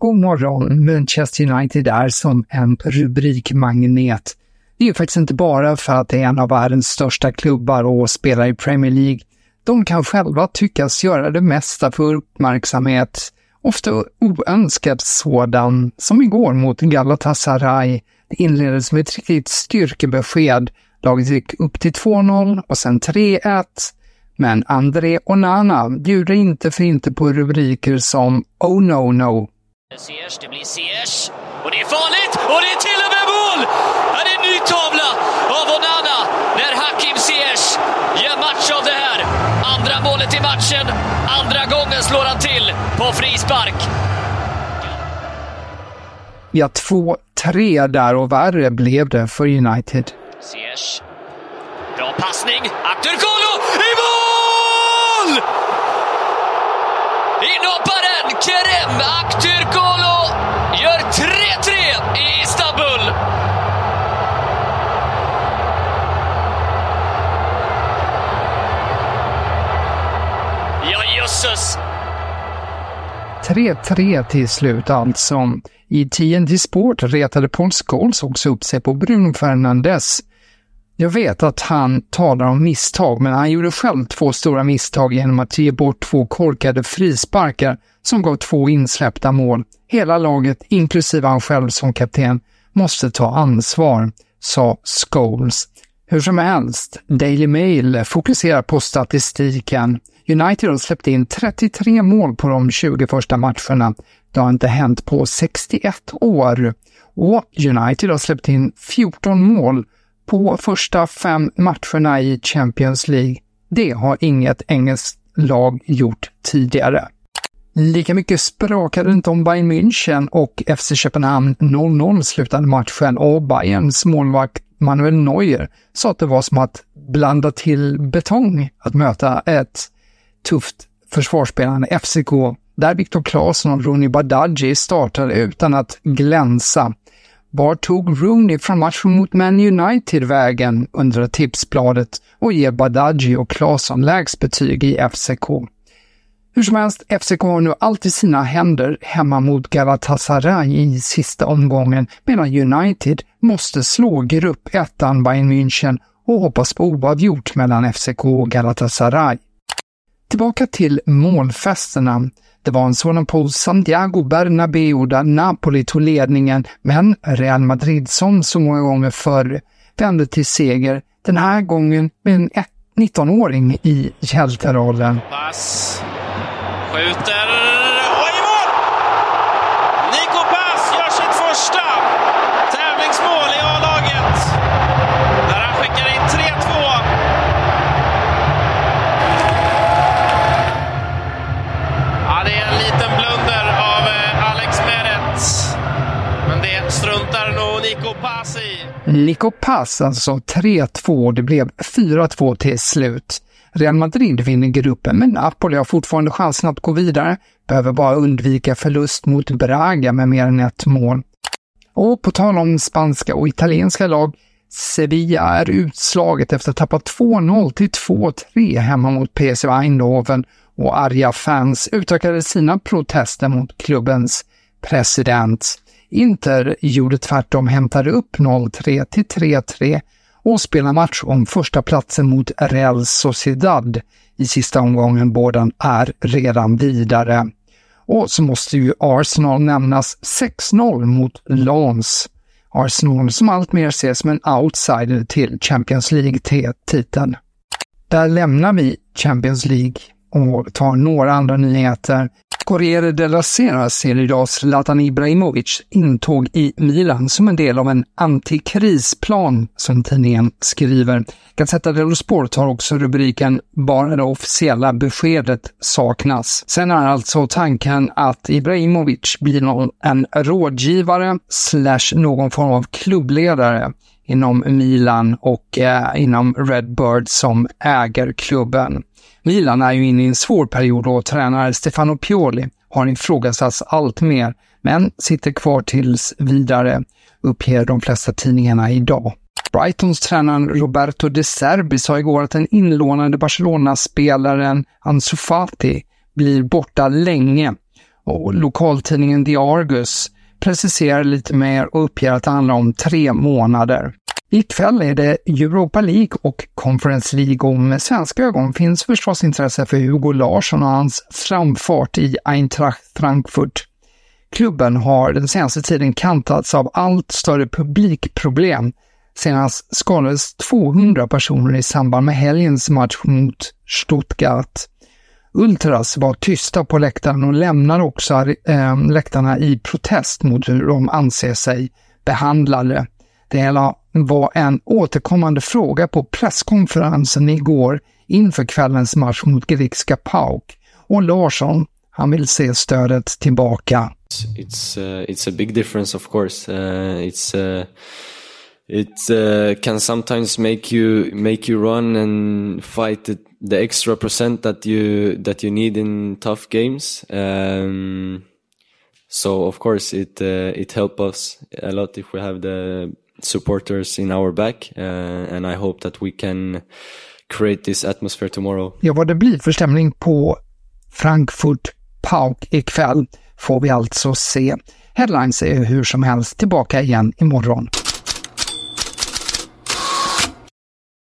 God morgon, Manchester United är som en rubrikmagnet. Det är ju faktiskt inte bara för att det är en av världens största klubbar och spelar i Premier League. De kan själva tyckas göra det mesta för uppmärksamhet, ofta oönskad sådan, som igår mot Galatasaray. Det inleddes med ett riktigt styrkebesked. Laget gick upp till 2-0 och sen 3-1. Men André Onana bjuder inte för inte på rubriker som “Oh no no” Ziyech, det blir Ziyech. Och det är farligt! Och det är till och med mål! Här är en ny tavla av Onana när Hakim Ziyech gör match av det här. Andra målet i matchen. Andra gången slår han till på frispark. Ja, 2-3 där och värre blev det för United. Ziyech. Bra passning. Aktürkoğlu i mål! Men Kerem Aktürkoğlu gör 3-3 i Istanbul. Ja, jösses! 3-3 till slut alltså. I TNT Sport retade Paul Scholes också upp sig på Bruno Fernandes. Jag vet att han talar om misstag, men han gjorde själv två stora misstag genom att ge bort två korkade frisparkar som gav två insläppta mål. Hela laget, inklusive han själv som kapten, måste ta ansvar, sa Scholes. Hur som helst, Daily Mail fokuserar på statistiken. United har släppt in 33 mål på de 20 första matcherna. Det har inte hänt på 61 år. Och United har släppt in 14 mål på första fem matcherna i Champions League. Det har inget engelskt lag gjort tidigare. Lika mycket sprakade det inte om Bayern München och FC Köpenhamn 0-0 slutade matchen och Bayerns målvakt Manuel Neuer sa att det var som att blanda till betong att möta ett tufft försvarsspelande FCK där Viktor Claesson och Rooney Badaji startade utan att glänsa. Var tog Rooney från matchen mot Man United vägen, undrar tipsbladet och ger Badaji och Claesson lägst betyg i FCK. Hur som helst, FCK har nu allt i sina händer hemma mot Galatasaray i sista omgången, medan United måste slå gruppettan Bayern München och hoppas på oavgjort mellan FCK och Galatasaray. Tillbaka till målfesterna. Det var en sådan på Santiago Bernabéu där Napoli tog ledningen, men Real Madrid som så många gånger förr vände till seger, den här gången med en 19-åring i hjälterollen. Pass. Skjuter Nico Pass alltså 3-2, det blev 4-2 till slut. Real Madrid vinner gruppen, men Napoli har fortfarande chansen att gå vidare, behöver bara undvika förlust mot Braga med mer än ett mål. Och på tal om spanska och italienska lag, Sevilla är utslaget efter att ha tappat 2-0 till 2-3 hemma mot PSV Eindhoven och arga fans utökade sina protester mot klubbens president. Inter gjorde tvärtom, hämtade upp 0-3 till 3-3 och spelar match om första platsen mot Real Sociedad i sista omgången. Båda är redan vidare. Och så måste ju Arsenal nämnas 6-0 mot Lens. Arsenal som alltmer ses som en outsider till Champions League-titeln. Där lämnar vi Champions League och tar några andra nyheter. Corriere della Sera ser idag Zlatan Ibrahimovic intåg i Milan som en del av en antikrisplan, som tidningen skriver. Gazzetta dello Sport har också rubriken “Bara det officiella beskedet saknas”. Sen är alltså tanken att Ibrahimovic blir någon, en rådgivare slash någon form av klubbledare inom Milan och eh, inom Redbird som äger klubben. Milan är ju inne i en svår period och tränare Stefano Pioli har ifrågasatts allt mer, men sitter kvar tills vidare, uppger de flesta tidningarna idag. Brightons tränare Roberto De Serbi sa igår att den inlånade Barcelona-spelaren Ansu Fati blir borta länge och lokaltidningen The Argus preciserar lite mer och uppger att det handlar om tre månader. Ikväll är det Europa League och Conference League och med svenska ögon finns förstås intresse för Hugo Larsson och hans framfart i Eintracht Frankfurt. Klubben har den senaste tiden kantats av allt större publikproblem. Senast skadades 200 personer i samband med helgens match mot Stuttgart. Ultras var tysta på läktaren och lämnar också eh, läktarna i protest mot hur de anser sig behandlade. Det hela var en återkommande fråga på presskonferensen igår inför kvällens match mot grekiska PAOK. Och Larsson, han vill se stödet tillbaka. It's, uh, it's a big difference of course. Uh, it's uh... It uh, can sometimes make you make you run and fight the, the, extra percent that you that you need in tough games. Um, so of course it uh, it helps us a lot if we have the supporters in our back uh, and I hope that we can create this atmosphere tomorrow. Ja, vad det blir för stämning på Frankfurt Pauk ikväll får vi alltså se. Headlines är hur som helst tillbaka igen imorgon.